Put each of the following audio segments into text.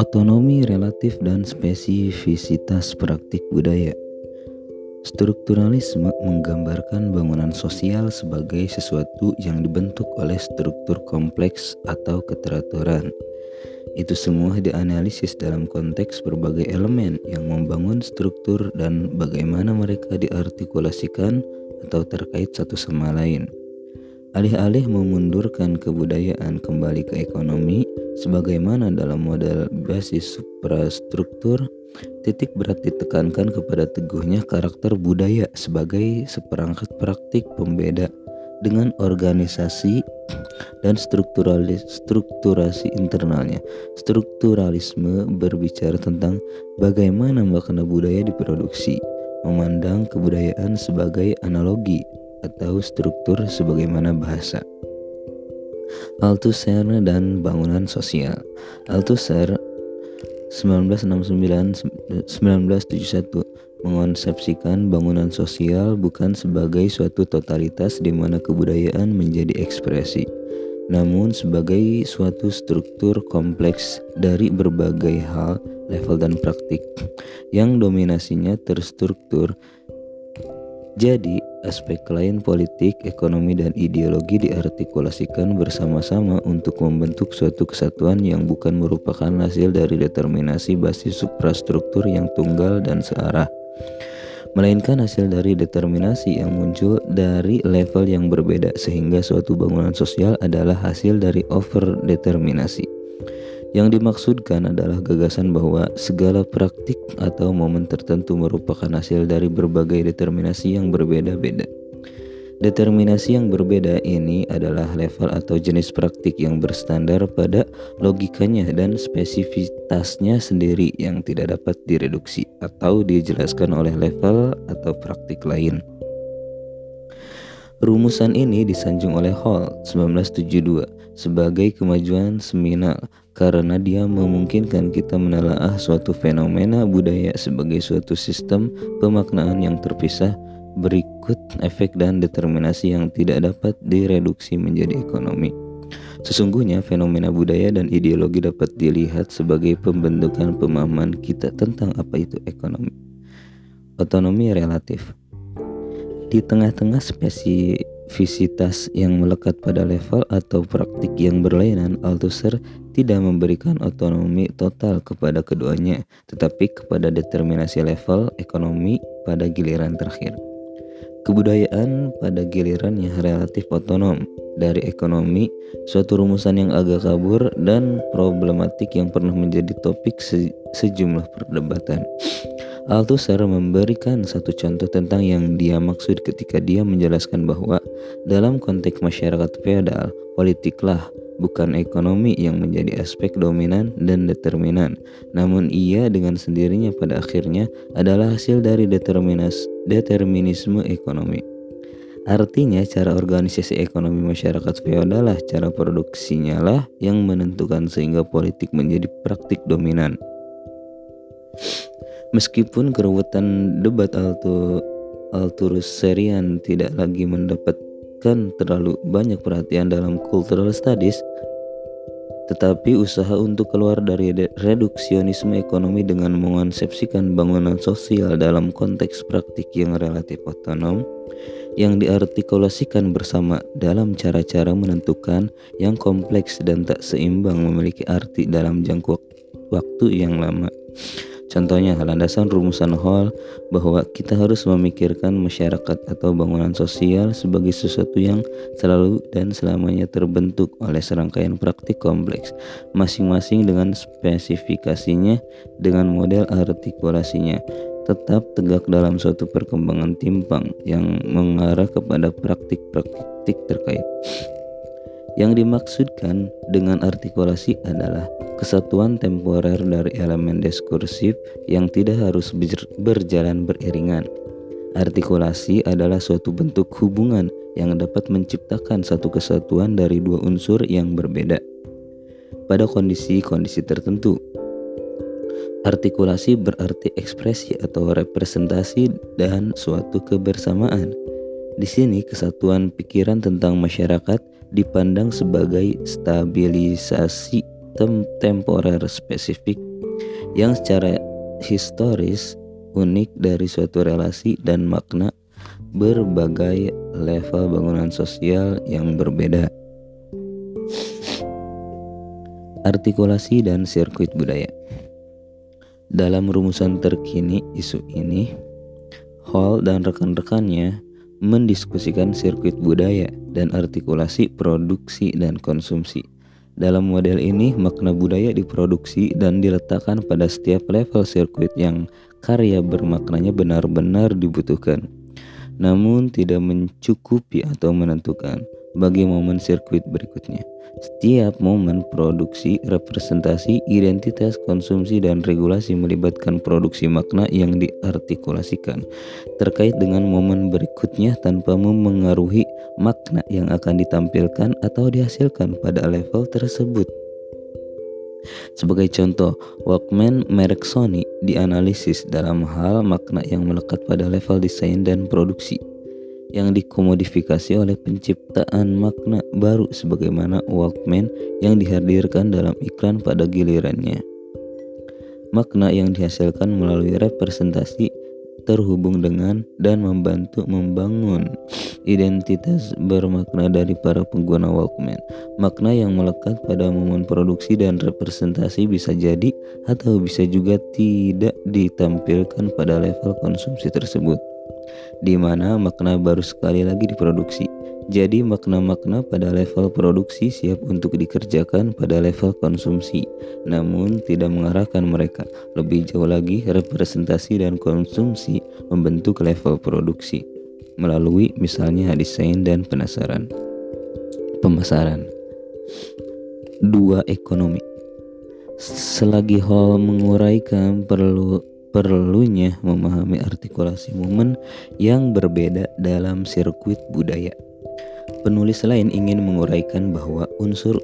Otonomi relatif dan spesifisitas praktik budaya. Strukturalisme menggambarkan bangunan sosial sebagai sesuatu yang dibentuk oleh struktur kompleks atau keteraturan. Itu semua dianalisis dalam konteks berbagai elemen yang membangun struktur dan bagaimana mereka diartikulasikan atau terkait satu sama lain. Alih-alih memundurkan kebudayaan kembali ke ekonomi, sebagaimana dalam model basis suprastruktur, titik berat ditekankan kepada teguhnya karakter budaya sebagai seperangkat praktik pembeda dengan organisasi dan strukturalis, strukturasi internalnya. Strukturalisme berbicara tentang bagaimana makna budaya diproduksi, memandang kebudayaan sebagai analogi atau struktur sebagaimana bahasa. Althusser dan bangunan sosial. Althusser 1969-1971 mengonsepsikan bangunan sosial bukan sebagai suatu totalitas di mana kebudayaan menjadi ekspresi, namun sebagai suatu struktur kompleks dari berbagai hal, level dan praktik yang dominasinya terstruktur jadi, aspek lain politik, ekonomi, dan ideologi diartikulasikan bersama-sama untuk membentuk suatu kesatuan yang bukan merupakan hasil dari determinasi basis suprastruktur yang tunggal dan searah, melainkan hasil dari determinasi yang muncul dari level yang berbeda sehingga suatu bangunan sosial adalah hasil dari overdeterminasi. Yang dimaksudkan adalah gagasan bahwa segala praktik atau momen tertentu merupakan hasil dari berbagai determinasi yang berbeda-beda. Determinasi yang berbeda ini adalah level atau jenis praktik yang berstandar pada logikanya dan spesifitasnya sendiri yang tidak dapat direduksi atau dijelaskan oleh level atau praktik lain. Rumusan ini disanjung oleh Hall 1972 sebagai kemajuan seminal karena dia memungkinkan kita menelaah suatu fenomena budaya sebagai suatu sistem pemaknaan yang terpisah berikut efek dan determinasi yang tidak dapat direduksi menjadi ekonomi. Sesungguhnya fenomena budaya dan ideologi dapat dilihat sebagai pembentukan pemahaman kita tentang apa itu ekonomi. Otonomi relatif di tengah-tengah spesifisitas yang melekat pada level atau praktik yang berlainan, Althusser tidak memberikan otonomi total kepada keduanya, tetapi kepada determinasi level ekonomi pada giliran terakhir. Kebudayaan pada giliran yang relatif otonom dari ekonomi, suatu rumusan yang agak kabur dan problematik yang pernah menjadi topik se sejumlah perdebatan. Althusser memberikan satu contoh tentang yang dia maksud ketika dia menjelaskan bahwa dalam konteks masyarakat feodal, politiklah bukan ekonomi yang menjadi aspek dominan dan determinan, namun ia dengan sendirinya pada akhirnya adalah hasil dari determinisme ekonomi. Artinya cara organisasi ekonomi masyarakat feodal lah cara produksinya lah yang menentukan sehingga politik menjadi praktik dominan. Meskipun keruwetan debat Alto Alturus Serian tidak lagi mendapatkan terlalu banyak perhatian dalam cultural studies, tetapi usaha untuk keluar dari reduksionisme ekonomi dengan mengonsepsikan bangunan sosial dalam konteks praktik yang relatif otonom yang diartikulasikan bersama dalam cara-cara menentukan yang kompleks dan tak seimbang memiliki arti dalam jangka waktu yang lama. Contohnya, landasan rumusan Hall bahwa kita harus memikirkan masyarakat atau bangunan sosial sebagai sesuatu yang selalu dan selamanya terbentuk oleh serangkaian praktik kompleks, masing-masing dengan spesifikasinya dengan model artikulasinya tetap tegak dalam suatu perkembangan timpang yang mengarah kepada praktik-praktik terkait. Yang dimaksudkan dengan artikulasi adalah kesatuan temporer dari elemen diskursif yang tidak harus berjalan beriringan. Artikulasi adalah suatu bentuk hubungan yang dapat menciptakan satu kesatuan dari dua unsur yang berbeda. Pada kondisi-kondisi tertentu, artikulasi berarti ekspresi atau representasi dan suatu kebersamaan Di sini kesatuan pikiran tentang masyarakat dipandang sebagai stabilisasi tem temporer spesifik yang secara historis unik dari suatu relasi dan makna berbagai level bangunan sosial yang berbeda. Artikulasi dan sirkuit budaya. Dalam rumusan terkini isu ini, Hall dan rekan-rekannya mendiskusikan sirkuit budaya dan artikulasi produksi dan konsumsi. Dalam model ini, makna budaya diproduksi dan diletakkan pada setiap level sirkuit yang karya bermaknanya benar-benar dibutuhkan, namun tidak mencukupi atau menentukan bagi momen sirkuit berikutnya. Setiap momen produksi, representasi, identitas, konsumsi, dan regulasi melibatkan produksi makna yang diartikulasikan terkait dengan momen berikutnya tanpa memengaruhi makna yang akan ditampilkan atau dihasilkan pada level tersebut. Sebagai contoh, Walkman merek Sony dianalisis dalam hal makna yang melekat pada level desain dan produksi yang dikomodifikasi oleh penciptaan makna baru sebagaimana Walkman yang dihadirkan dalam iklan pada gilirannya. Makna yang dihasilkan melalui representasi terhubung dengan dan membantu membangun identitas bermakna dari para pengguna Walkman. Makna yang melekat pada momen produksi dan representasi bisa jadi atau bisa juga tidak ditampilkan pada level konsumsi tersebut di mana makna baru sekali lagi diproduksi. Jadi makna-makna pada level produksi siap untuk dikerjakan pada level konsumsi, namun tidak mengarahkan mereka. Lebih jauh lagi, representasi dan konsumsi membentuk level produksi melalui misalnya desain dan penasaran. Pemasaran. Dua ekonomi. Selagi Hall menguraikan perlu perlunya memahami artikulasi momen yang berbeda dalam sirkuit budaya. Penulis lain ingin menguraikan bahwa unsur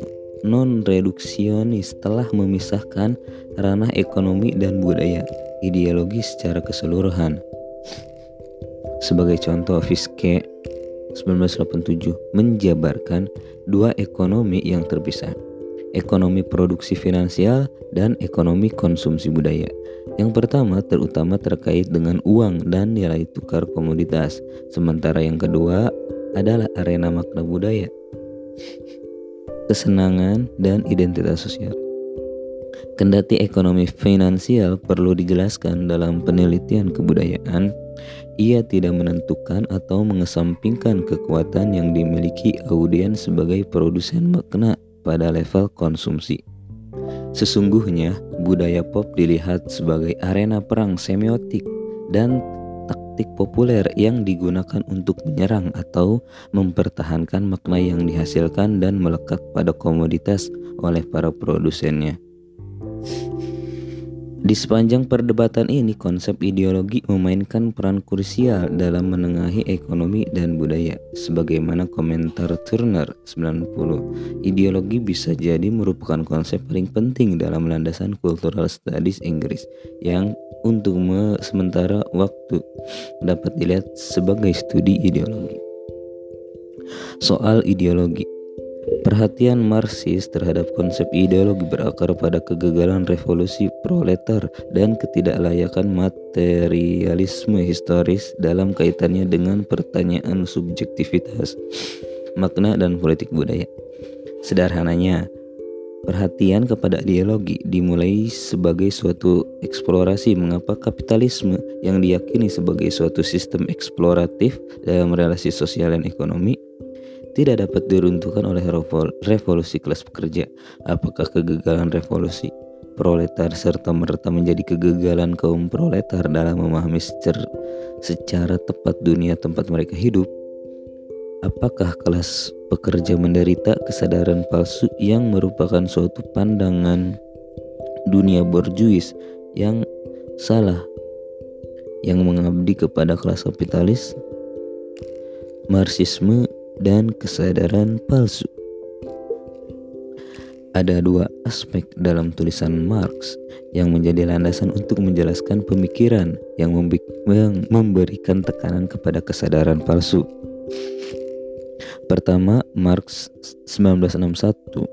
non-reduksionis telah memisahkan ranah ekonomi dan budaya ideologi secara keseluruhan. Sebagai contoh, Fiske 1987 menjabarkan dua ekonomi yang terpisah, ekonomi produksi finansial dan ekonomi konsumsi budaya. Yang pertama terutama terkait dengan uang dan nilai tukar komoditas, sementara yang kedua adalah arena makna budaya, kesenangan, dan identitas sosial. Kendati ekonomi finansial perlu dijelaskan dalam penelitian kebudayaan, ia tidak menentukan atau mengesampingkan kekuatan yang dimiliki audiens sebagai produsen makna pada level konsumsi. Sesungguhnya, budaya pop dilihat sebagai arena perang semiotik dan taktik populer yang digunakan untuk menyerang atau mempertahankan makna yang dihasilkan dan melekat pada komoditas oleh para produsennya. Di sepanjang perdebatan ini, konsep ideologi memainkan peran krusial dalam menengahi ekonomi dan budaya. Sebagaimana komentar Turner 90, ideologi bisa jadi merupakan konsep paling penting dalam landasan cultural studies Inggris yang untuk sementara waktu dapat dilihat sebagai studi ideologi. Soal ideologi Perhatian Marxis terhadap konsep ideologi berakar pada kegagalan revolusi proletar dan ketidaklayakan materialisme historis dalam kaitannya dengan pertanyaan subjektivitas, makna dan politik budaya. Sederhananya, perhatian kepada ideologi dimulai sebagai suatu eksplorasi mengapa kapitalisme yang diyakini sebagai suatu sistem eksploratif dalam relasi sosial dan ekonomi tidak dapat diruntuhkan oleh revolusi kelas pekerja. Apakah kegagalan revolusi proletar serta merta menjadi kegagalan kaum proletar dalam memahami secara, secara tepat dunia tempat mereka hidup? Apakah kelas pekerja menderita kesadaran palsu yang merupakan suatu pandangan dunia borjuis yang salah yang mengabdi kepada kelas kapitalis? Marxisme dan kesadaran palsu. Ada dua aspek dalam tulisan Marx yang menjadi landasan untuk menjelaskan pemikiran yang memberikan tekanan kepada kesadaran palsu. Pertama, Marx 1961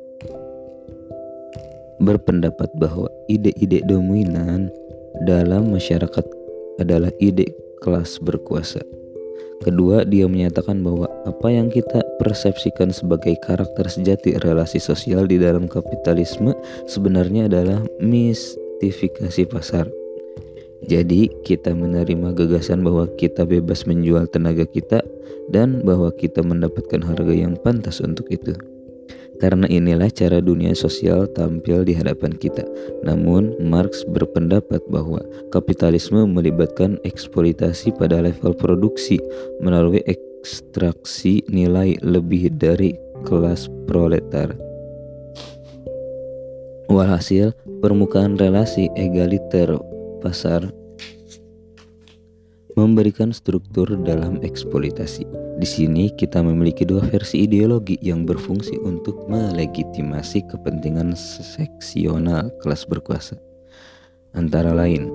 berpendapat bahwa ide-ide dominan dalam masyarakat adalah ide kelas berkuasa. Kedua, dia menyatakan bahwa apa yang kita persepsikan sebagai karakter sejati relasi sosial di dalam kapitalisme sebenarnya adalah mistifikasi pasar. Jadi, kita menerima gagasan bahwa kita bebas menjual tenaga kita dan bahwa kita mendapatkan harga yang pantas untuk itu. Karena inilah cara dunia sosial tampil di hadapan kita. Namun, Marx berpendapat bahwa kapitalisme melibatkan eksploitasi pada level produksi melalui ekstraksi nilai lebih dari kelas proletar. Walhasil, permukaan relasi egaliter pasar memberikan struktur dalam eksploitasi. Di sini kita memiliki dua versi ideologi yang berfungsi untuk melegitimasi kepentingan seksional kelas berkuasa. Antara lain,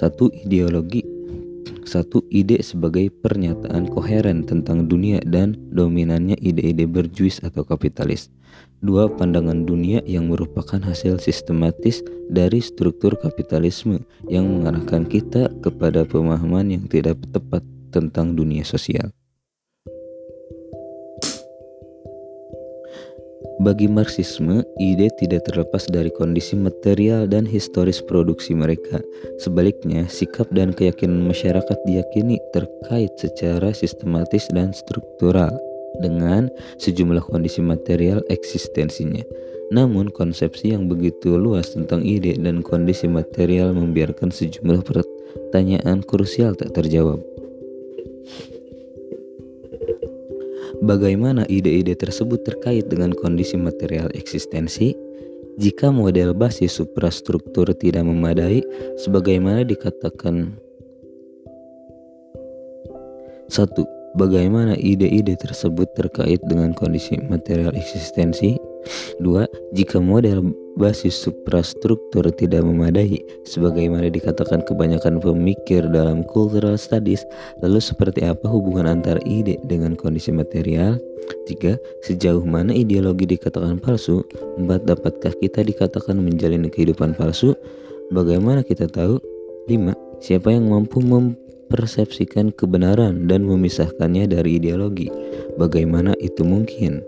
satu ideologi, satu ide sebagai pernyataan koheren tentang dunia dan dominannya ide-ide berjuis atau kapitalis. Dua pandangan dunia yang merupakan hasil sistematis dari struktur kapitalisme yang mengarahkan kita kepada pemahaman yang tidak tepat tentang dunia sosial. Bagi Marxisme, ide tidak terlepas dari kondisi material dan historis produksi mereka. Sebaliknya, sikap dan keyakinan masyarakat diyakini terkait secara sistematis dan struktural dengan sejumlah kondisi material eksistensinya. Namun, konsepsi yang begitu luas tentang ide dan kondisi material membiarkan sejumlah pertanyaan krusial tak terjawab. Bagaimana ide-ide tersebut terkait dengan kondisi material eksistensi? Jika model basis suprastruktur tidak memadai, sebagaimana dikatakan satu, Bagaimana ide-ide tersebut terkait dengan kondisi material eksistensi? Dua, jika model basis suprastruktur tidak memadai, sebagaimana dikatakan kebanyakan pemikir dalam cultural studies, lalu seperti apa hubungan antara ide dengan kondisi material? Tiga, sejauh mana ideologi dikatakan palsu? Empat, dapatkah kita dikatakan menjalani kehidupan palsu? Bagaimana kita tahu? Lima, siapa yang mampu mempersepsikan kebenaran dan memisahkannya dari ideologi? Bagaimana itu mungkin?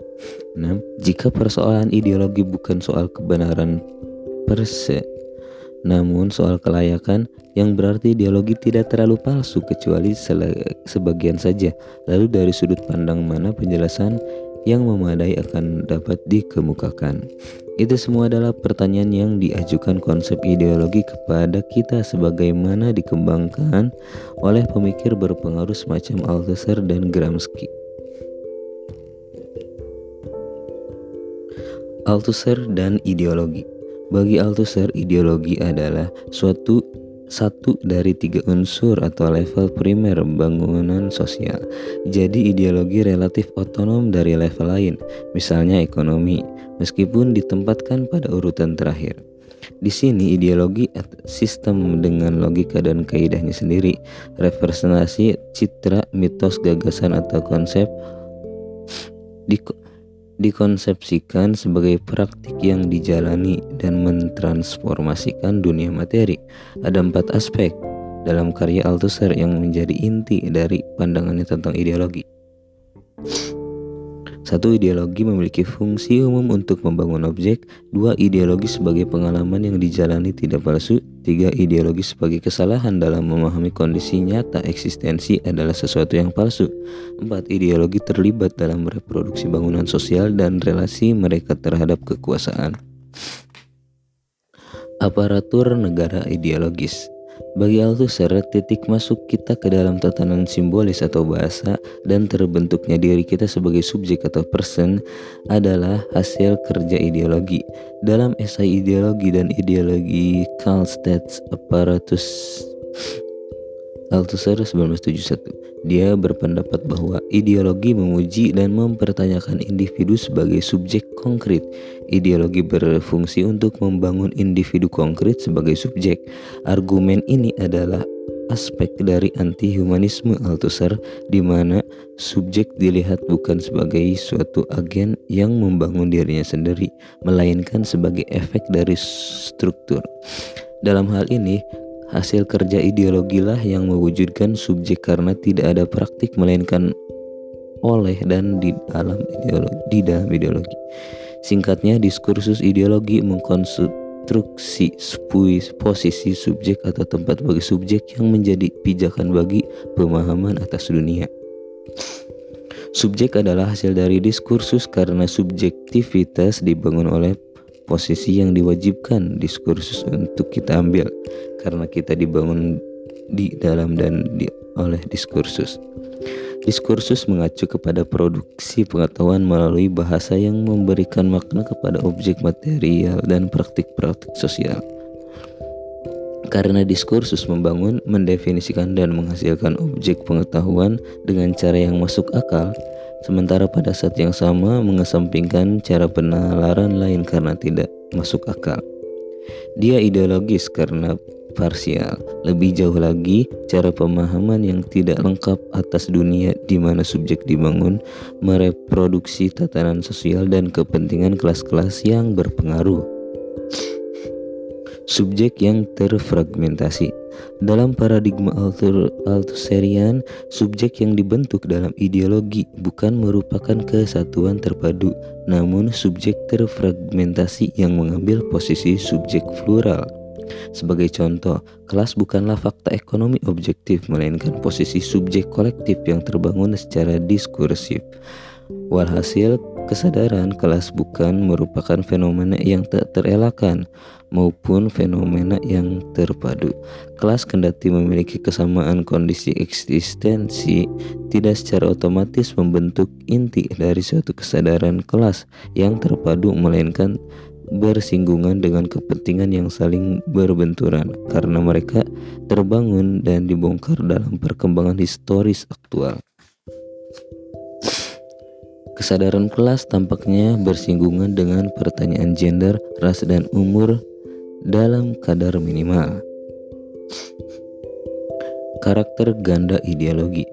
6. Jika persoalan ideologi bukan soal kebenaran per se, namun soal kelayakan yang berarti ideologi tidak terlalu palsu kecuali sebagian saja. Lalu dari sudut pandang mana penjelasan yang memadai akan dapat dikemukakan? Itu semua adalah pertanyaan yang diajukan konsep ideologi kepada kita sebagaimana dikembangkan oleh pemikir berpengaruh semacam Althusser dan Gramsci. Althusser dan ideologi. Bagi Althusser, ideologi adalah suatu satu dari tiga unsur atau level primer bangunan sosial. Jadi ideologi relatif otonom dari level lain, misalnya ekonomi, meskipun ditempatkan pada urutan terakhir. Di sini ideologi sistem dengan logika dan kaidahnya sendiri, representasi, citra, mitos, gagasan atau konsep dikonsepsikan sebagai praktik yang dijalani dan mentransformasikan dunia materi. Ada empat aspek dalam karya Althusser yang menjadi inti dari pandangannya tentang ideologi. Satu ideologi memiliki fungsi umum untuk membangun objek, dua ideologi sebagai pengalaman yang dijalani tidak palsu, tiga ideologi sebagai kesalahan dalam memahami kondisi nyata eksistensi adalah sesuatu yang palsu, empat ideologi terlibat dalam reproduksi bangunan sosial dan relasi mereka terhadap kekuasaan. Aparatur negara ideologis bagi Althusser, titik masuk kita ke dalam tatanan simbolis atau bahasa dan terbentuknya diri kita sebagai subjek atau person adalah hasil kerja ideologi. Dalam esai ideologi dan ideologi Karl States Apparatus Althusser 1971 dia berpendapat bahwa ideologi memuji dan mempertanyakan individu sebagai subjek konkret. Ideologi berfungsi untuk membangun individu konkret sebagai subjek. Argumen ini adalah aspek dari anti-humanisme Althusser di mana subjek dilihat bukan sebagai suatu agen yang membangun dirinya sendiri, melainkan sebagai efek dari struktur. Dalam hal ini, hasil kerja ideologilah yang mewujudkan subjek karena tidak ada praktik melainkan oleh dan di dalam ideologi. Di dalam ideologi. Singkatnya, diskursus ideologi mengkonstruksi konstruksi posisi subjek atau tempat bagi subjek yang menjadi pijakan bagi pemahaman atas dunia. Subjek adalah hasil dari diskursus karena subjektivitas dibangun oleh posisi yang diwajibkan diskursus untuk kita ambil karena kita dibangun di dalam dan di, oleh diskursus. Diskursus mengacu kepada produksi pengetahuan melalui bahasa yang memberikan makna kepada objek material dan praktik-praktik sosial. Karena diskursus membangun, mendefinisikan, dan menghasilkan objek pengetahuan dengan cara yang masuk akal, sementara pada saat yang sama mengesampingkan cara penalaran lain karena tidak masuk akal. Dia ideologis karena parsial. Lebih jauh lagi, cara pemahaman yang tidak lengkap atas dunia di mana subjek dibangun mereproduksi tatanan sosial dan kepentingan kelas-kelas yang berpengaruh. Subjek yang terfragmentasi dalam paradigma Althusserian, subjek yang dibentuk dalam ideologi bukan merupakan kesatuan terpadu, namun subjek terfragmentasi yang mengambil posisi subjek plural. Sebagai contoh, kelas bukanlah fakta ekonomi objektif, melainkan posisi subjek kolektif yang terbangun secara diskursif. Walhasil, kesadaran kelas bukan merupakan fenomena yang tak terelakkan maupun fenomena yang terpadu. Kelas kendati memiliki kesamaan kondisi eksistensi, tidak secara otomatis membentuk inti dari suatu kesadaran kelas yang terpadu, melainkan bersinggungan dengan kepentingan yang saling berbenturan karena mereka terbangun dan dibongkar dalam perkembangan historis aktual. Kesadaran kelas tampaknya bersinggungan dengan pertanyaan gender, ras, dan umur dalam kadar minimal. Karakter ganda ideologi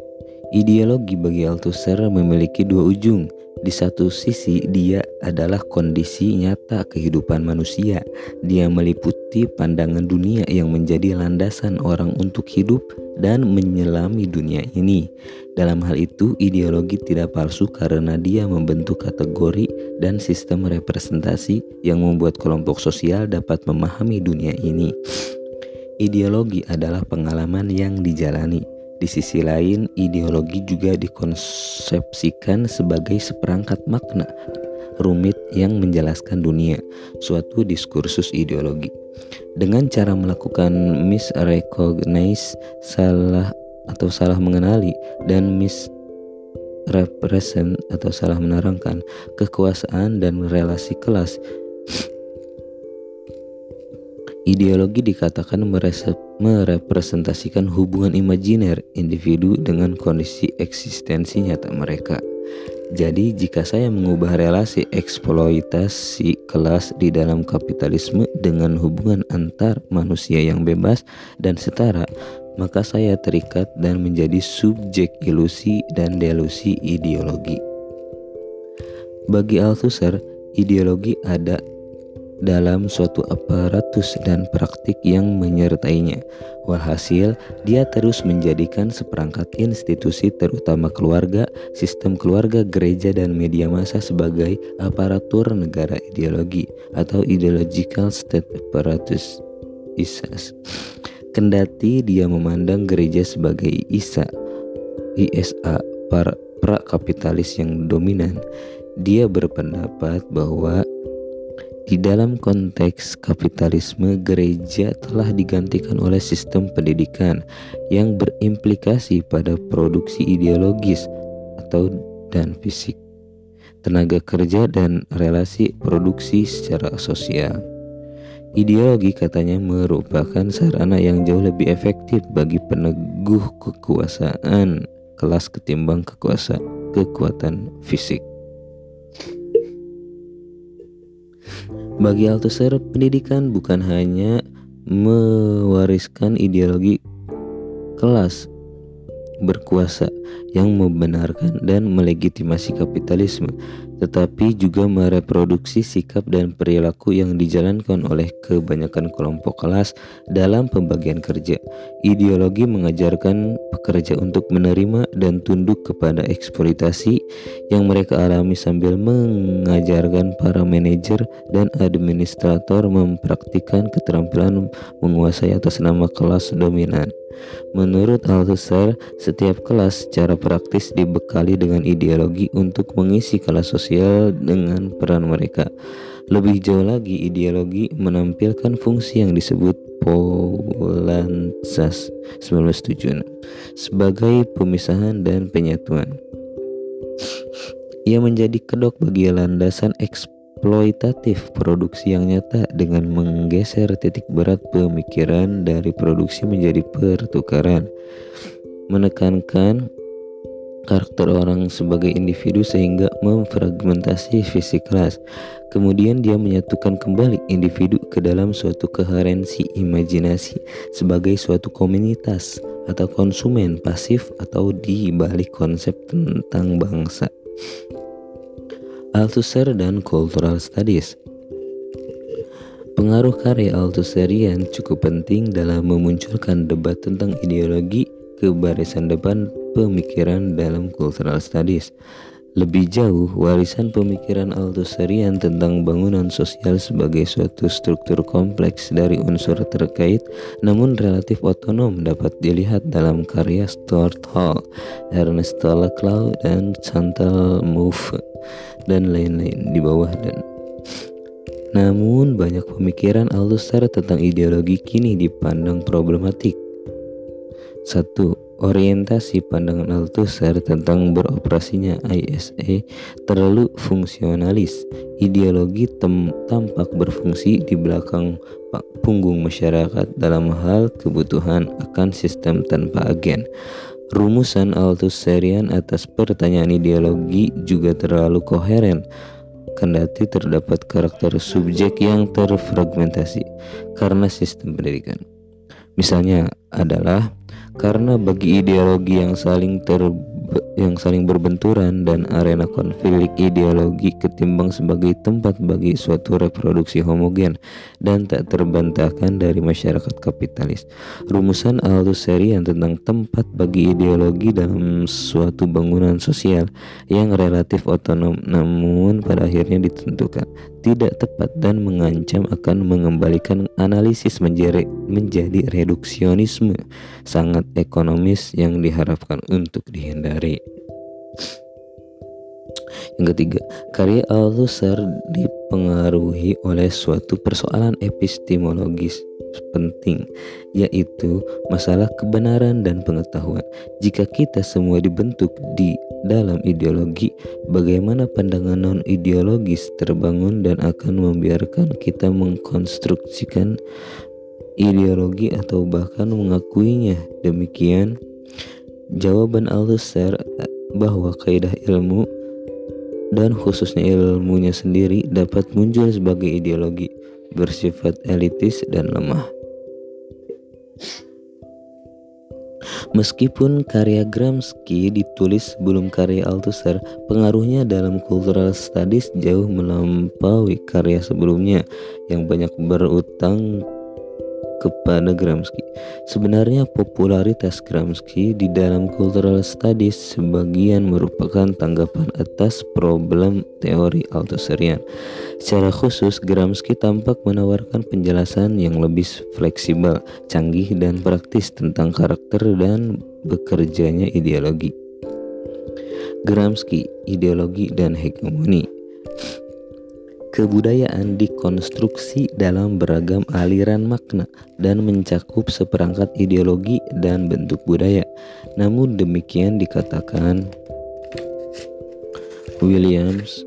Ideologi bagi Althusser memiliki dua ujung, di satu sisi, dia adalah kondisi nyata kehidupan manusia. Dia meliputi pandangan dunia yang menjadi landasan orang untuk hidup dan menyelami dunia ini. Dalam hal itu, ideologi tidak palsu karena dia membentuk kategori dan sistem representasi yang membuat kelompok sosial dapat memahami dunia ini. Ideologi adalah pengalaman yang dijalani di sisi lain, ideologi juga dikonsepsikan sebagai seperangkat makna rumit yang menjelaskan dunia, suatu diskursus ideologi. Dengan cara melakukan misrecognize salah atau salah mengenali dan misrepresent atau salah menerangkan kekuasaan dan relasi kelas Ideologi dikatakan merepresentasikan hubungan imajiner individu dengan kondisi eksistensi nyata mereka. Jadi, jika saya mengubah relasi eksploitasi kelas di dalam kapitalisme dengan hubungan antar manusia yang bebas dan setara, maka saya terikat dan menjadi subjek ilusi dan delusi ideologi. Bagi Althusser, ideologi ada dalam suatu aparatus dan praktik yang menyertainya. Walhasil, dia terus menjadikan seperangkat institusi terutama keluarga, sistem keluarga, gereja, dan media massa sebagai aparatur negara ideologi atau ideological state apparatus ISAS. Kendati dia memandang gereja sebagai ISA, ISA, para kapitalis yang dominan, dia berpendapat bahwa di dalam konteks kapitalisme, gereja telah digantikan oleh sistem pendidikan yang berimplikasi pada produksi ideologis atau dan fisik, tenaga kerja dan relasi produksi secara sosial. Ideologi katanya merupakan sarana yang jauh lebih efektif bagi peneguh kekuasaan kelas ketimbang kekuasaan kekuatan fisik. Bagi Althusser, pendidikan bukan hanya mewariskan ideologi kelas berkuasa yang membenarkan dan melegitimasi kapitalisme, tetapi juga mereproduksi sikap dan perilaku yang dijalankan oleh kebanyakan kelompok kelas dalam pembagian kerja. Ideologi mengajarkan pekerja untuk menerima dan tunduk kepada eksploitasi yang mereka alami sambil mengajarkan para manajer dan administrator mempraktikkan keterampilan menguasai atas nama kelas dominan. Menurut Althusser, setiap kelas secara praktis dibekali dengan ideologi untuk mengisi kelas sosial dengan peran mereka. Lebih jauh lagi, ideologi menampilkan fungsi yang disebut Polanzas 1976 sebagai pemisahan dan penyatuan. Ia menjadi kedok bagi landasan eksploitatif produksi yang nyata dengan menggeser titik berat pemikiran dari produksi menjadi pertukaran menekankan karakter orang sebagai individu sehingga memfragmentasi fisik kelas. Kemudian dia menyatukan kembali individu ke dalam suatu keherensi imajinasi sebagai suatu komunitas atau konsumen pasif atau di balik konsep tentang bangsa. Althusser dan Cultural Studies. Pengaruh karya Althusserian cukup penting dalam memunculkan debat tentang ideologi ke barisan depan pemikiran dalam Cultural Studies. Lebih jauh, warisan pemikiran Althusserian tentang bangunan sosial sebagai suatu struktur kompleks dari unsur terkait namun relatif otonom dapat dilihat dalam karya Stuart Hall, Ernest Laclau, dan Chantal Mouffe dan lain-lain di bawah dan namun banyak pemikiran Althusser tentang ideologi kini dipandang problematik. 1. Orientasi pandangan Althusser tentang beroperasinya ISA terlalu fungsionalis. Ideologi tampak berfungsi di belakang punggung masyarakat dalam hal kebutuhan akan sistem tanpa agen. Rumusan Althusserian atas pertanyaan ideologi juga terlalu koheren kendati terdapat karakter subjek yang terfragmentasi karena sistem pendidikan. Misalnya adalah karena bagi ideologi yang saling ter yang saling berbenturan dan arena konflik ideologi ketimbang sebagai tempat bagi suatu reproduksi homogen dan tak terbantahkan dari masyarakat kapitalis. Rumusan Althusserian tentang tempat bagi ideologi dalam suatu bangunan sosial yang relatif otonom namun pada akhirnya ditentukan tidak tepat dan mengancam akan mengembalikan analisis menjadi, menjadi reduksionisme sangat ekonomis yang diharapkan untuk dihindari. Yang ketiga, karya Althusser dipengaruhi oleh suatu persoalan epistemologis penting, yaitu masalah kebenaran dan pengetahuan. Jika kita semua dibentuk di dalam ideologi, bagaimana pandangan non-ideologis terbangun dan akan membiarkan kita mengkonstruksikan ideologi atau bahkan mengakuinya. Demikian jawaban Althusser bahwa kaidah ilmu dan khususnya ilmunya sendiri dapat muncul sebagai ideologi bersifat elitis dan lemah. Meskipun karya Gramsci ditulis sebelum karya Althusser, pengaruhnya dalam cultural studies jauh melampaui karya sebelumnya yang banyak berutang kepada Gramsci. Sebenarnya popularitas Gramsci di dalam cultural studies sebagian merupakan tanggapan atas problem teori Althusserian. Secara khusus, Gramsci tampak menawarkan penjelasan yang lebih fleksibel, canggih, dan praktis tentang karakter dan bekerjanya ideologi. Gramsci, ideologi dan hegemoni Kebudayaan dikonstruksi dalam beragam aliran makna dan mencakup seperangkat ideologi dan bentuk budaya. Namun demikian dikatakan Williams,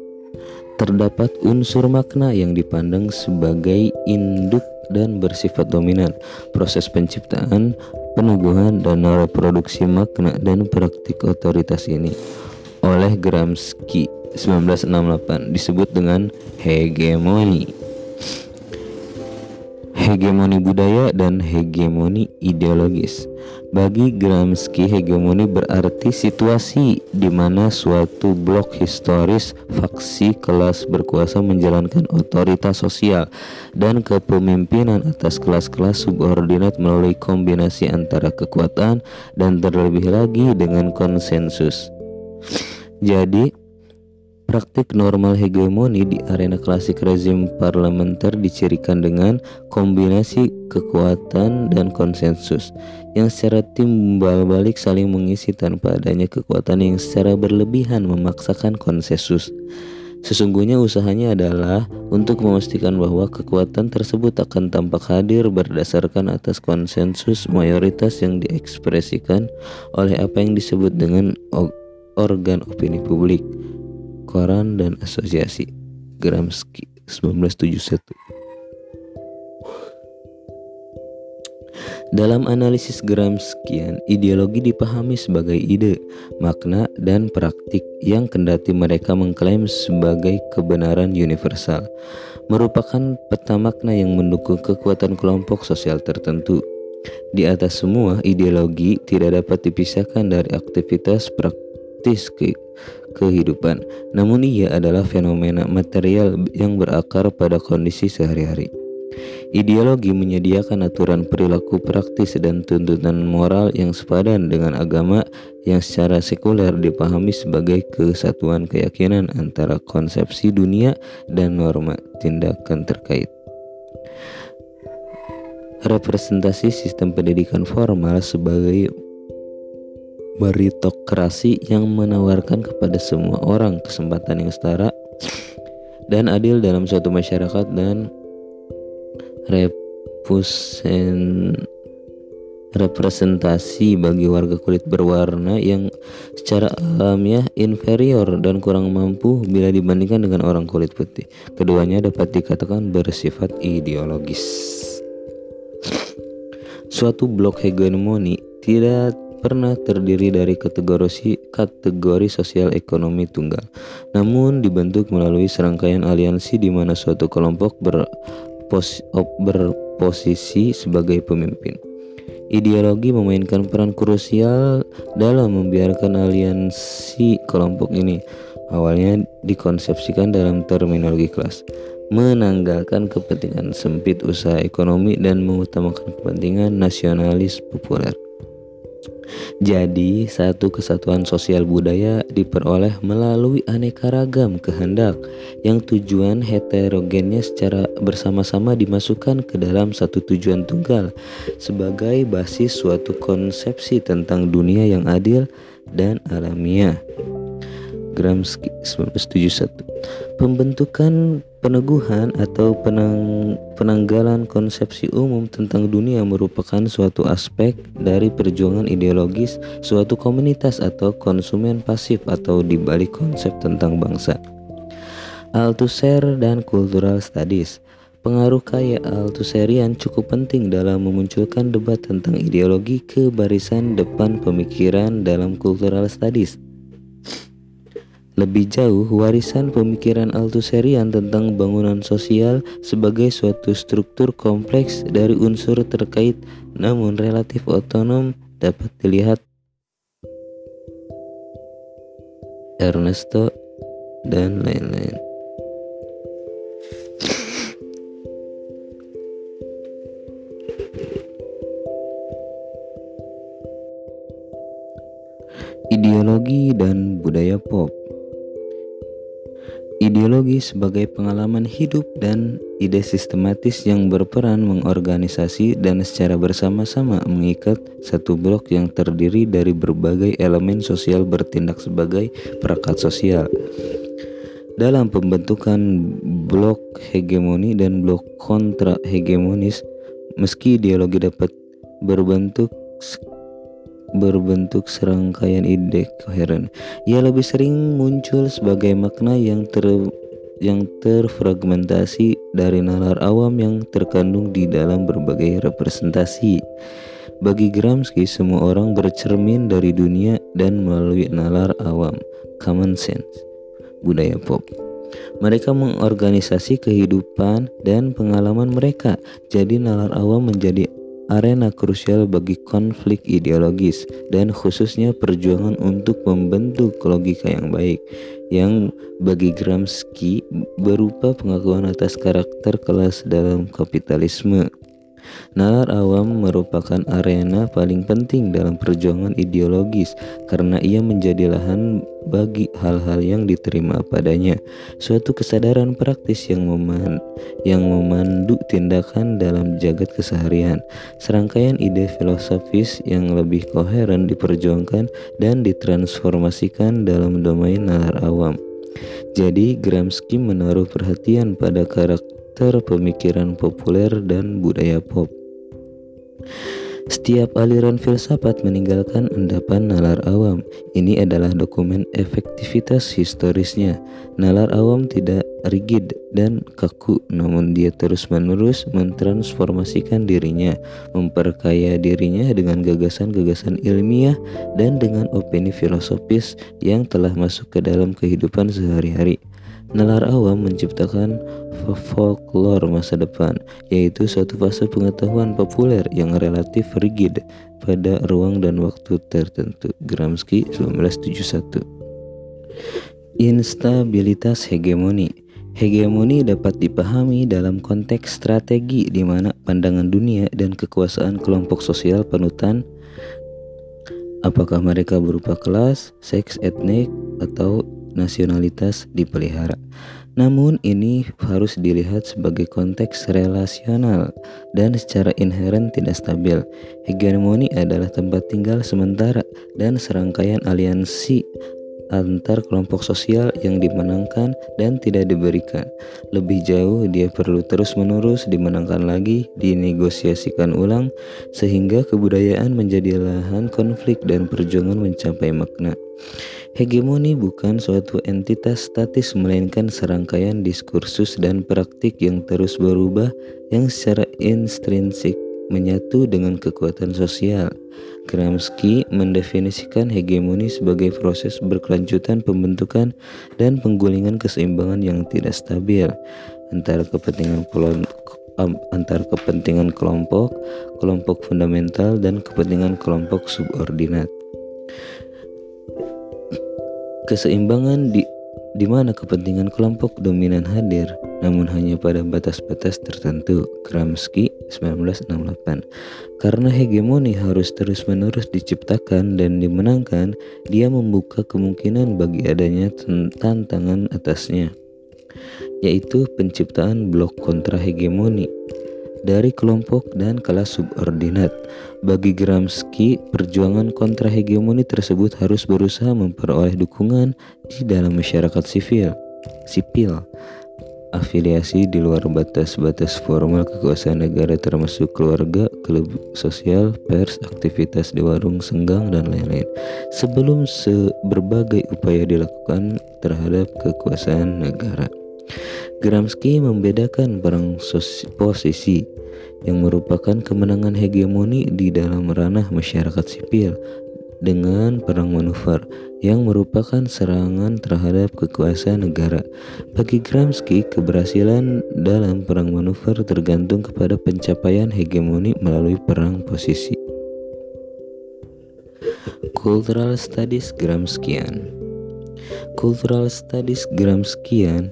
terdapat unsur makna yang dipandang sebagai induk dan bersifat dominan. Proses penciptaan, penubuhan, dan reproduksi makna dan praktik otoritas ini oleh Gramsci 1968 disebut dengan hegemoni. Hegemoni budaya dan hegemoni ideologis. Bagi Gramsci, hegemoni berarti situasi di mana suatu blok historis faksi kelas berkuasa menjalankan otoritas sosial dan kepemimpinan atas kelas-kelas subordinat melalui kombinasi antara kekuatan dan terlebih lagi dengan konsensus. Jadi, Praktik normal hegemoni di arena klasik rezim parlementer dicirikan dengan kombinasi kekuatan dan konsensus yang secara timbal balik saling mengisi tanpa adanya kekuatan yang secara berlebihan memaksakan konsensus. Sesungguhnya usahanya adalah untuk memastikan bahwa kekuatan tersebut akan tampak hadir berdasarkan atas konsensus mayoritas yang diekspresikan oleh apa yang disebut dengan organ opini publik Koran dan Asosiasi Gramsci 1971 Dalam analisis Gramscian, ideologi dipahami sebagai ide, makna, dan praktik yang kendati mereka mengklaim sebagai kebenaran universal, merupakan peta makna yang mendukung kekuatan kelompok sosial tertentu. Di atas semua, ideologi tidak dapat dipisahkan dari aktivitas praktis kehidupan, namun ia adalah fenomena material yang berakar pada kondisi sehari-hari. Ideologi menyediakan aturan perilaku praktis dan tuntutan moral yang sepadan dengan agama yang secara sekuler dipahami sebagai kesatuan keyakinan antara konsepsi dunia dan norma tindakan terkait. Representasi sistem pendidikan formal sebagai meritokrasi yang menawarkan kepada semua orang kesempatan yang setara dan adil dalam suatu masyarakat dan repusen representasi bagi warga kulit berwarna yang secara alamiah inferior dan kurang mampu bila dibandingkan dengan orang kulit putih. Keduanya dapat dikatakan bersifat ideologis. Suatu blok hegemoni tidak pernah terdiri dari kategori kategori sosial ekonomi tunggal, namun dibentuk melalui serangkaian aliansi di mana suatu kelompok berpos, berposisi sebagai pemimpin. Ideologi memainkan peran krusial dalam membiarkan aliansi kelompok ini. Awalnya dikonsepsikan dalam terminologi kelas, menanggalkan kepentingan sempit usaha ekonomi dan mengutamakan kepentingan nasionalis populer. Jadi, satu kesatuan sosial budaya diperoleh melalui aneka ragam kehendak yang tujuan heterogennya secara bersama-sama dimasukkan ke dalam satu tujuan tunggal sebagai basis suatu konsepsi tentang dunia yang adil dan alamiah. Gramsci 1971 Pembentukan peneguhan atau penang, penanggalan konsepsi umum tentang dunia merupakan suatu aspek dari perjuangan ideologis suatu komunitas atau konsumen pasif atau dibalik konsep tentang bangsa. Althusser dan Cultural Studies Pengaruh kaya Althusserian cukup penting dalam memunculkan debat tentang ideologi ke barisan depan pemikiran dalam Cultural Studies. Lebih jauh, warisan pemikiran Althusserian tentang bangunan sosial sebagai suatu struktur kompleks dari unsur terkait namun relatif otonom dapat dilihat Ernesto dan lain-lain. Ideologi dan budaya pop Ideologi sebagai pengalaman hidup dan ide sistematis yang berperan mengorganisasi dan secara bersama-sama mengikat satu blok yang terdiri dari berbagai elemen sosial bertindak sebagai perangkat sosial. Dalam pembentukan blok hegemoni dan blok kontra hegemonis, meski ideologi dapat berbentuk berbentuk serangkaian ide koheren. Ia lebih sering muncul sebagai makna yang ter yang terfragmentasi dari nalar awam yang terkandung di dalam berbagai representasi. Bagi Gramsci, semua orang bercermin dari dunia dan melalui nalar awam, common sense, budaya pop. Mereka mengorganisasi kehidupan dan pengalaman mereka, jadi nalar awam menjadi arena krusial bagi konflik ideologis dan khususnya perjuangan untuk membentuk logika yang baik yang bagi Gramsci berupa pengakuan atas karakter kelas dalam kapitalisme. Nalar awam merupakan arena paling penting dalam perjuangan ideologis karena ia menjadi lahan bagi hal-hal yang diterima padanya, suatu kesadaran praktis yang meman yang memandu tindakan dalam jagat keseharian, serangkaian ide filosofis yang lebih koheren diperjuangkan dan ditransformasikan dalam domain nalar awam. Jadi Gramsci menaruh perhatian pada karakter pemikiran populer dan budaya pop. Setiap aliran filsafat meninggalkan endapan nalar awam. Ini adalah dokumen efektivitas historisnya. Nalar awam tidak rigid dan kaku, namun dia terus-menerus mentransformasikan dirinya, memperkaya dirinya dengan gagasan-gagasan ilmiah dan dengan opini filosofis yang telah masuk ke dalam kehidupan sehari-hari. Nalar awam menciptakan folklore masa depan, yaitu suatu fase pengetahuan populer yang relatif rigid pada ruang dan waktu tertentu. Gramsci 1971 Instabilitas hegemoni Hegemoni dapat dipahami dalam konteks strategi di mana pandangan dunia dan kekuasaan kelompok sosial panutan apakah mereka berupa kelas, seks, etnik, atau nasionalitas dipelihara. Namun ini harus dilihat sebagai konteks relasional dan secara inheren tidak stabil. Hegemoni adalah tempat tinggal sementara dan serangkaian aliansi antar kelompok sosial yang dimenangkan dan tidak diberikan. Lebih jauh, dia perlu terus-menerus dimenangkan lagi, dinegosiasikan ulang, sehingga kebudayaan menjadi lahan konflik dan perjuangan mencapai makna. Hegemoni bukan suatu entitas statis melainkan serangkaian diskursus dan praktik yang terus berubah yang secara intrinsik menyatu dengan kekuatan sosial. Gramsci mendefinisikan hegemoni sebagai proses berkelanjutan pembentukan dan penggulingan keseimbangan yang tidak stabil antara kepentingan antar kepentingan kelompok, kelompok fundamental dan kepentingan kelompok subordinat. Keseimbangan di di mana kepentingan kelompok dominan hadir, namun hanya pada batas-batas tertentu. Gramsci 1968. Karena hegemoni harus terus-menerus diciptakan dan dimenangkan, dia membuka kemungkinan bagi adanya tantangan atasnya, yaitu penciptaan blok kontra hegemoni dari kelompok dan kelas subordinat. Bagi Gramsci, perjuangan kontra hegemoni tersebut harus berusaha memperoleh dukungan di dalam masyarakat sivil. Sipil afiliasi di luar batas-batas formal kekuasaan negara termasuk keluarga, klub sosial, pers, aktivitas di warung senggang dan lain-lain. Sebelum berbagai upaya dilakukan terhadap kekuasaan negara. Gramsci membedakan perang posisi yang merupakan kemenangan hegemoni di dalam ranah masyarakat sipil dengan perang manuver yang merupakan serangan terhadap kekuasaan negara. Bagi Gramsci, keberhasilan dalam perang manuver tergantung kepada pencapaian hegemoni melalui perang posisi. Cultural Studies Gramscian Cultural Studies Gramscian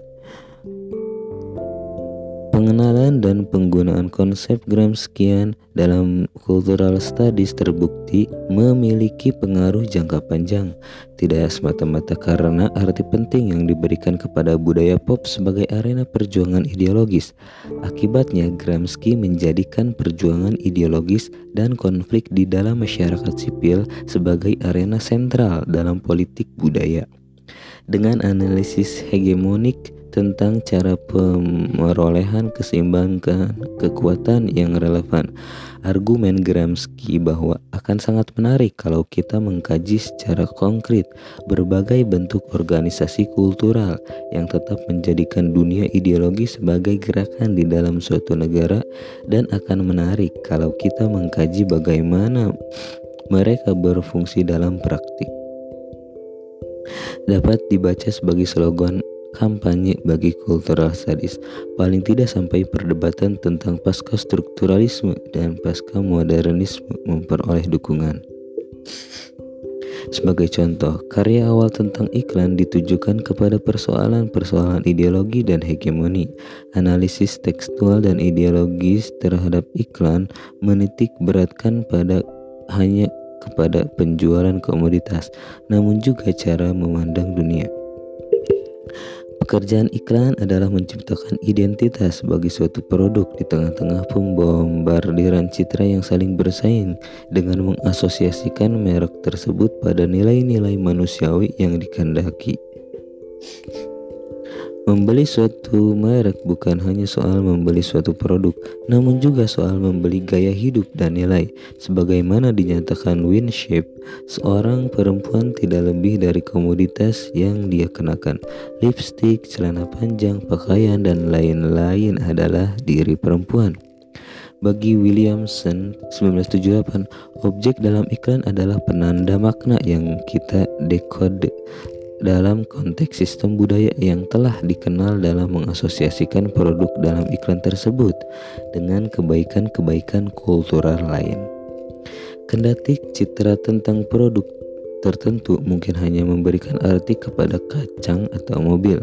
Pengenalan dan penggunaan konsep Gramscian dalam cultural studies terbukti memiliki pengaruh jangka panjang, tidak semata-mata karena arti penting yang diberikan kepada budaya pop sebagai arena perjuangan ideologis. Akibatnya, Gramsci menjadikan perjuangan ideologis dan konflik di dalam masyarakat sipil sebagai arena sentral dalam politik budaya. Dengan analisis hegemonik tentang cara pemerolehan keseimbangan kekuatan yang relevan. Argumen Gramsci bahwa akan sangat menarik kalau kita mengkaji secara konkret berbagai bentuk organisasi kultural yang tetap menjadikan dunia ideologi sebagai gerakan di dalam suatu negara dan akan menarik kalau kita mengkaji bagaimana mereka berfungsi dalam praktik dapat dibaca sebagai slogan kampanye bagi cultural studies, paling tidak sampai perdebatan tentang pasca strukturalisme dan pasca modernisme memperoleh dukungan. Sebagai contoh, karya awal tentang iklan ditujukan kepada persoalan-persoalan ideologi dan hegemoni. Analisis tekstual dan ideologis terhadap iklan menitik beratkan pada hanya kepada penjualan komoditas, namun juga cara memandang dunia. Pekerjaan iklan adalah menciptakan identitas bagi suatu produk di tengah-tengah pembombardiran citra yang saling bersaing dengan mengasosiasikan merek tersebut pada nilai-nilai manusiawi yang dikendaki. Membeli suatu merek bukan hanya soal membeli suatu produk, namun juga soal membeli gaya hidup dan nilai. Sebagaimana dinyatakan Winship, seorang perempuan tidak lebih dari komoditas yang dia kenakan. Lipstick, celana panjang, pakaian, dan lain-lain adalah diri perempuan. Bagi Williamson 1978, objek dalam iklan adalah penanda makna yang kita dekode dalam konteks sistem budaya yang telah dikenal dalam mengasosiasikan produk dalam iklan tersebut dengan kebaikan-kebaikan kultural lain. Kendati citra tentang produk tertentu mungkin hanya memberikan arti kepada kacang atau mobil,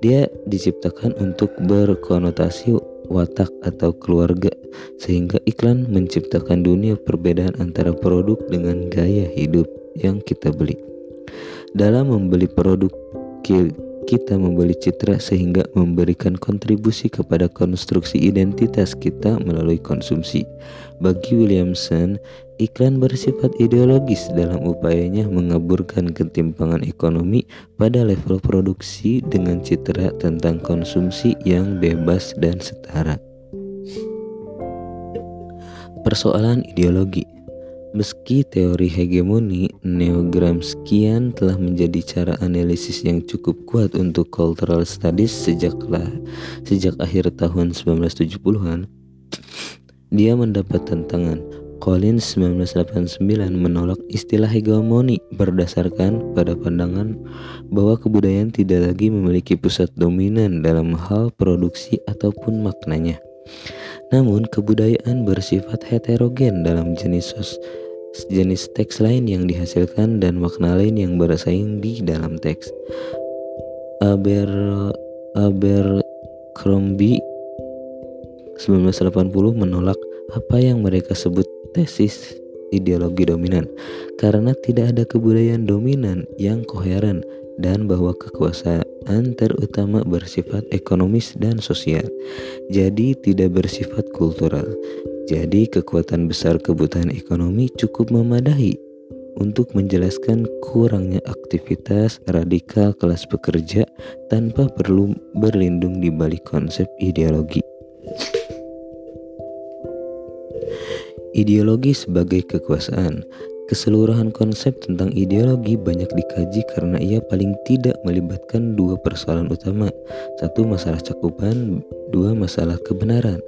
dia diciptakan untuk berkonotasi watak atau keluarga sehingga iklan menciptakan dunia perbedaan antara produk dengan gaya hidup yang kita beli. Dalam membeli produk, kita membeli citra sehingga memberikan kontribusi kepada konstruksi identitas kita melalui konsumsi. Bagi Williamson, iklan bersifat ideologis dalam upayanya mengaburkan ketimpangan ekonomi pada level produksi dengan citra tentang konsumsi yang bebas dan setara. Persoalan ideologi Meski teori hegemoni Neo-Gramscian telah menjadi cara analisis yang cukup kuat untuk cultural studies sejaklah sejak akhir tahun 1970-an, dia mendapat tantangan. Collins 1989 menolak istilah hegemoni berdasarkan pada pandangan bahwa kebudayaan tidak lagi memiliki pusat dominan dalam hal produksi ataupun maknanya. Namun, kebudayaan bersifat heterogen dalam jenis sos jenis teks lain yang dihasilkan dan makna lain yang bersaing di dalam teks. Aber Abercrombie 1980 menolak apa yang mereka sebut tesis ideologi dominan karena tidak ada kebudayaan dominan yang koheren dan bahwa kekuasaan terutama bersifat ekonomis dan sosial, jadi tidak bersifat kultural. Jadi, kekuatan besar kebutuhan ekonomi cukup memadai untuk menjelaskan kurangnya aktivitas radikal kelas pekerja tanpa perlu berlindung di balik konsep ideologi. Ideologi sebagai kekuasaan Keseluruhan konsep tentang ideologi banyak dikaji karena ia paling tidak melibatkan dua persoalan utama. Satu masalah cakupan, dua masalah kebenaran.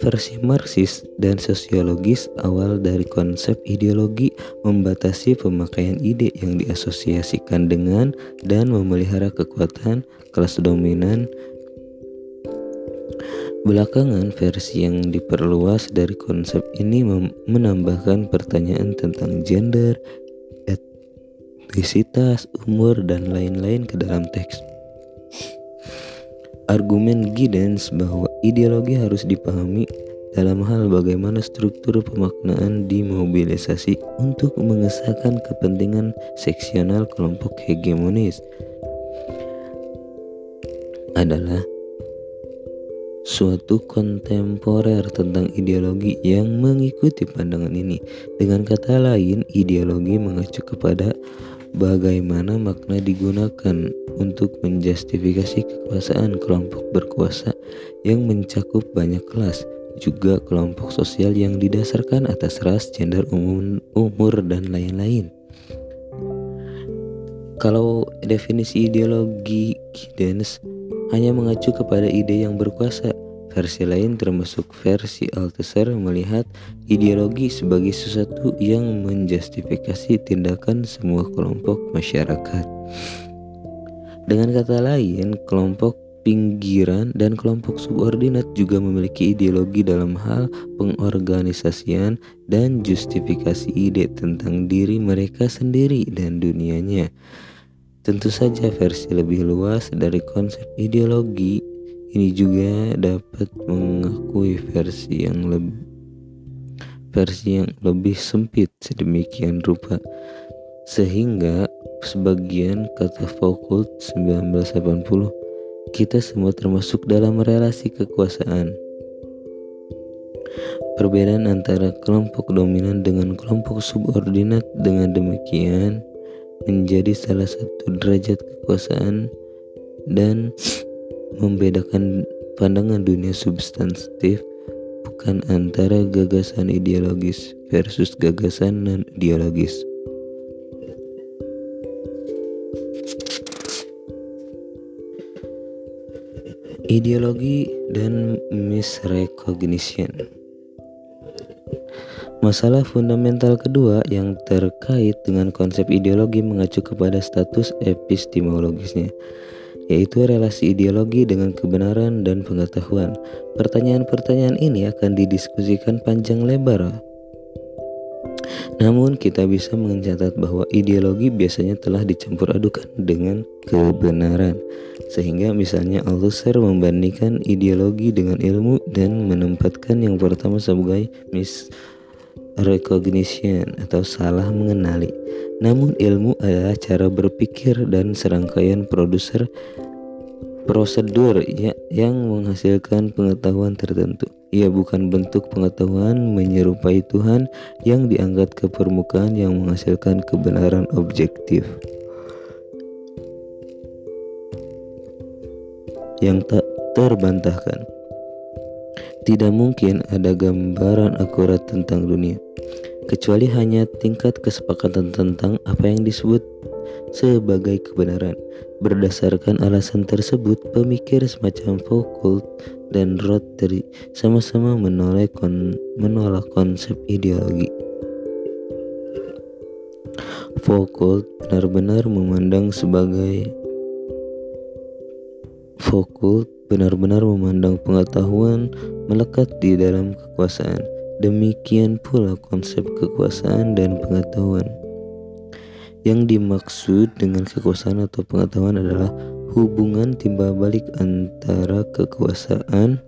Versi Marxis dan sosiologis awal dari konsep ideologi membatasi pemakaian ide yang diasosiasikan dengan dan memelihara kekuatan kelas dominan. Belakangan versi yang diperluas dari konsep ini menambahkan pertanyaan tentang gender, etnisitas, umur, dan lain-lain ke dalam teks. Argumen Giddens bahwa ideologi harus dipahami dalam hal bagaimana struktur pemaknaan dimobilisasi untuk mengesahkan kepentingan seksional kelompok hegemonis adalah suatu kontemporer tentang ideologi yang mengikuti pandangan ini. Dengan kata lain, ideologi mengacu kepada bagaimana makna digunakan untuk menjustifikasi kekuasaan kelompok berkuasa yang mencakup banyak kelas, juga kelompok sosial yang didasarkan atas ras, gender, umum, umur, dan lain-lain. Kalau definisi ideologi Giddens hanya mengacu kepada ide yang berkuasa, Versi lain termasuk versi Althusser melihat ideologi sebagai sesuatu yang menjustifikasi tindakan semua kelompok masyarakat. Dengan kata lain, kelompok pinggiran dan kelompok subordinat juga memiliki ideologi dalam hal pengorganisasian dan justifikasi ide tentang diri mereka sendiri dan dunianya. Tentu saja versi lebih luas dari konsep ideologi ini juga dapat mengakui versi yang lebih versi yang lebih sempit sedemikian rupa. Sehingga sebagian kata Foucault 1980 kita semua termasuk dalam relasi kekuasaan. Perbedaan antara kelompok dominan dengan kelompok subordinat dengan demikian menjadi salah satu derajat kekuasaan dan membedakan pandangan dunia substantif bukan antara gagasan ideologis versus gagasan non ideologis. Ideologi dan misrecognition. Masalah fundamental kedua yang terkait dengan konsep ideologi mengacu kepada status epistemologisnya yaitu relasi ideologi dengan kebenaran dan pengetahuan. Pertanyaan-pertanyaan ini akan didiskusikan panjang lebar. Namun kita bisa mencatat bahwa ideologi biasanya telah dicampur adukan dengan kebenaran. Sehingga misalnya Althusser membandingkan ideologi dengan ilmu dan menempatkan yang pertama sebagai misrecognition atau salah mengenali. Namun ilmu adalah cara berpikir dan serangkaian produser prosedur ya, yang menghasilkan pengetahuan tertentu. Ia bukan bentuk pengetahuan menyerupai Tuhan yang diangkat ke permukaan yang menghasilkan kebenaran objektif. Yang tak terbantahkan. Tidak mungkin ada gambaran akurat tentang dunia kecuali hanya tingkat kesepakatan tentang apa yang disebut sebagai kebenaran. Berdasarkan alasan tersebut, pemikir semacam Foucault dan Rotary sama-sama menolak, kon menolak konsep ideologi. Foucault benar-benar memandang sebagai Foucault benar-benar memandang pengetahuan melekat di dalam kekuasaan Demikian pula konsep kekuasaan dan pengetahuan. Yang dimaksud dengan kekuasaan atau pengetahuan adalah hubungan timbal balik antara kekuasaan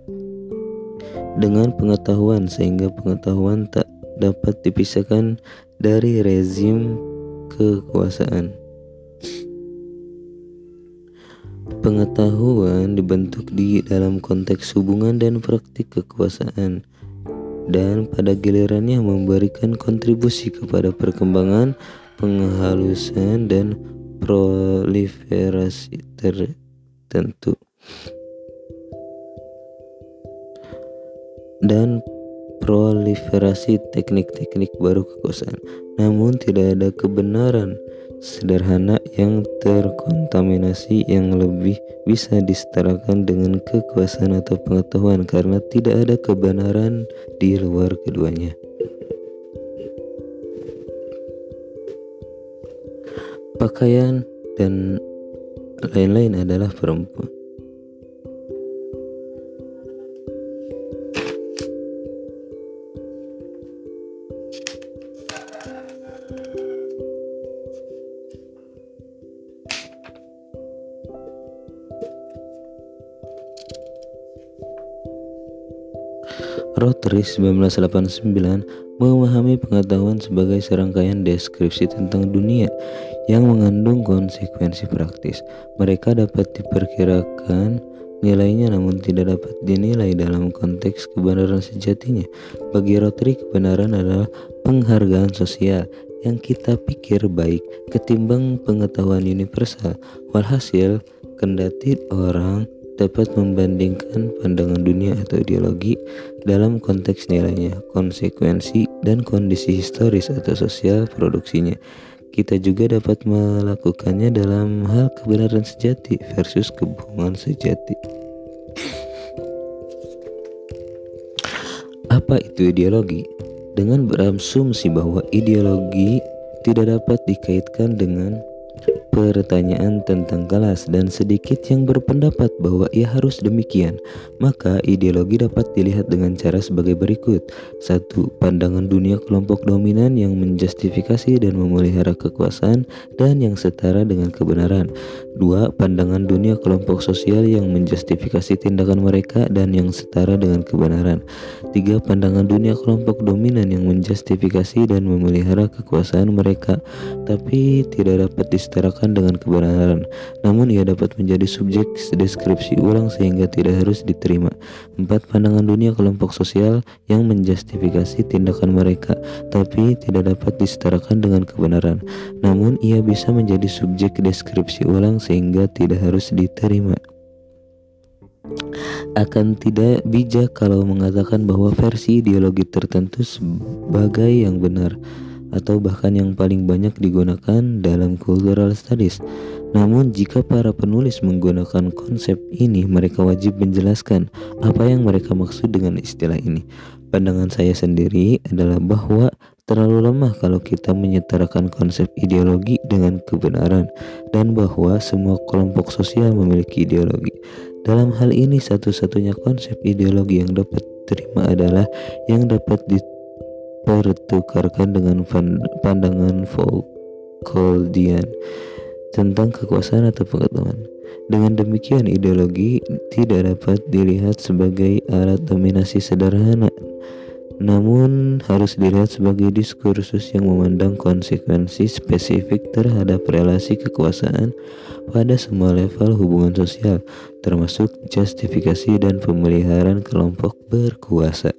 dengan pengetahuan sehingga pengetahuan tak dapat dipisahkan dari rezim kekuasaan. Pengetahuan dibentuk di dalam konteks hubungan dan praktik kekuasaan dan pada gilirannya memberikan kontribusi kepada perkembangan, penghalusan dan proliferasi tertentu. Dan proliferasi teknik-teknik baru kekuasaan. Namun tidak ada kebenaran sederhana yang terkontaminasi yang lebih bisa disetarakan dengan kekuasaan atau pengetahuan karena tidak ada kebenaran di luar keduanya. Pakaian dan lain-lain adalah perempuan. Rotary 1989 memahami pengetahuan sebagai serangkaian deskripsi tentang dunia yang mengandung konsekuensi praktis. Mereka dapat diperkirakan nilainya namun tidak dapat dinilai dalam konteks kebenaran sejatinya. Bagi Rotary kebenaran adalah penghargaan sosial yang kita pikir baik ketimbang pengetahuan universal. Walhasil, kendati orang dapat membandingkan pandangan dunia atau ideologi dalam konteks nilainya, konsekuensi, dan kondisi historis atau sosial produksinya. Kita juga dapat melakukannya dalam hal kebenaran sejati versus kebohongan sejati. Apa itu ideologi? Dengan berasumsi bahwa ideologi tidak dapat dikaitkan dengan pertanyaan tentang kelas dan sedikit yang berpendapat bahwa ia harus demikian, maka ideologi dapat dilihat dengan cara sebagai berikut. satu Pandangan dunia kelompok dominan yang menjustifikasi dan memelihara kekuasaan dan yang setara dengan kebenaran. dua Pandangan dunia kelompok sosial yang menjustifikasi tindakan mereka dan yang setara dengan kebenaran. tiga Pandangan dunia kelompok dominan yang menjustifikasi dan memelihara kekuasaan mereka, tapi tidak dapat disetarakan dengan kebenaran, namun ia dapat menjadi subjek deskripsi ulang sehingga tidak harus diterima. Empat pandangan dunia kelompok sosial yang menjustifikasi tindakan mereka, tapi tidak dapat disetarakan dengan kebenaran, namun ia bisa menjadi subjek deskripsi ulang sehingga tidak harus diterima. Akan tidak bijak kalau mengatakan bahwa versi ideologi tertentu sebagai yang benar atau bahkan yang paling banyak digunakan dalam cultural studies. Namun jika para penulis menggunakan konsep ini, mereka wajib menjelaskan apa yang mereka maksud dengan istilah ini. Pandangan saya sendiri adalah bahwa terlalu lemah kalau kita menyetarakan konsep ideologi dengan kebenaran dan bahwa semua kelompok sosial memiliki ideologi. Dalam hal ini satu-satunya konsep ideologi yang dapat diterima adalah yang dapat pertukarkan dengan pandangan Foucauldian tentang kekuasaan atau pengetahuan. Dengan demikian, ideologi tidak dapat dilihat sebagai alat dominasi sederhana, namun harus dilihat sebagai diskursus yang memandang konsekuensi spesifik terhadap relasi kekuasaan pada semua level hubungan sosial, termasuk justifikasi dan pemeliharaan kelompok berkuasa.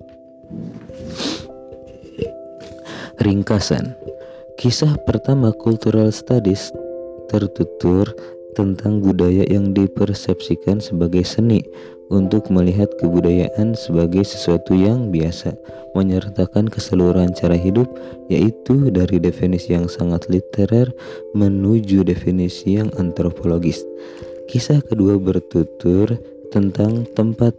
Ringkasan Kisah pertama Cultural Studies tertutur tentang budaya yang dipersepsikan sebagai seni untuk melihat kebudayaan sebagai sesuatu yang biasa, menyertakan keseluruhan cara hidup, yaitu dari definisi yang sangat literer menuju definisi yang antropologis. Kisah kedua bertutur tentang tempat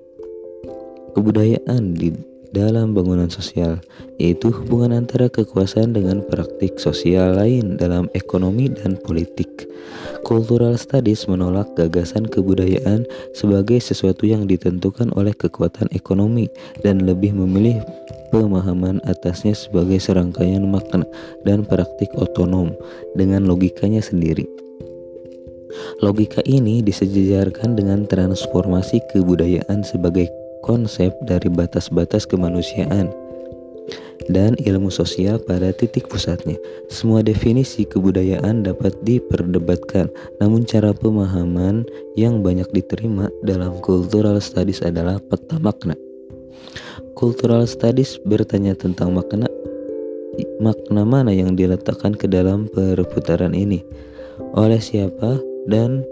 kebudayaan di dalam bangunan sosial, yaitu hubungan antara kekuasaan dengan praktik sosial lain dalam ekonomi dan politik. Cultural Studies menolak gagasan kebudayaan sebagai sesuatu yang ditentukan oleh kekuatan ekonomi dan lebih memilih pemahaman atasnya sebagai serangkaian makna dan praktik otonom dengan logikanya sendiri. Logika ini disejajarkan dengan transformasi kebudayaan sebagai konsep dari batas-batas kemanusiaan dan ilmu sosial pada titik pusatnya. Semua definisi kebudayaan dapat diperdebatkan, namun cara pemahaman yang banyak diterima dalam cultural studies adalah peta makna. Cultural studies bertanya tentang makna makna mana yang diletakkan ke dalam perputaran ini, oleh siapa dan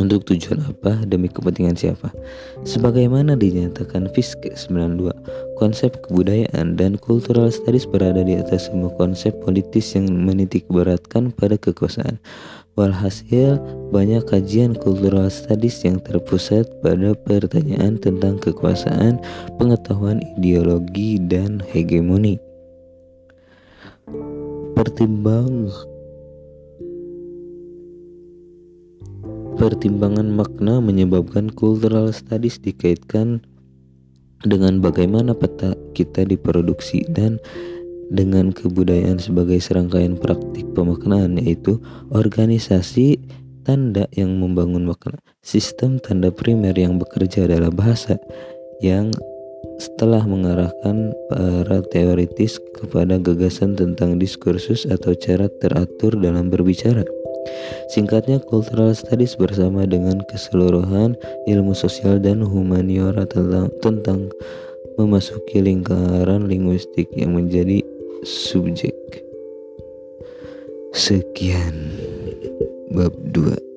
untuk tujuan apa demi kepentingan siapa? Sebagaimana dinyatakan Fiske 92 konsep kebudayaan dan cultural studies berada di atas semua konsep politis yang menitik beratkan pada kekuasaan. Walhasil banyak kajian cultural studies yang terpusat pada pertanyaan tentang kekuasaan pengetahuan ideologi dan hegemoni. Pertimbang Pertimbangan makna menyebabkan cultural studies dikaitkan dengan bagaimana peta kita diproduksi dan dengan kebudayaan sebagai serangkaian praktik pemaknaan yaitu organisasi tanda yang membangun makna. Sistem tanda primer yang bekerja adalah bahasa yang setelah mengarahkan para teoritis kepada gagasan tentang diskursus atau cara teratur dalam berbicara. Singkatnya, cultural studies bersama dengan keseluruhan ilmu sosial dan humaniora tentang, memasuki lingkaran linguistik yang menjadi subjek. Sekian bab 2.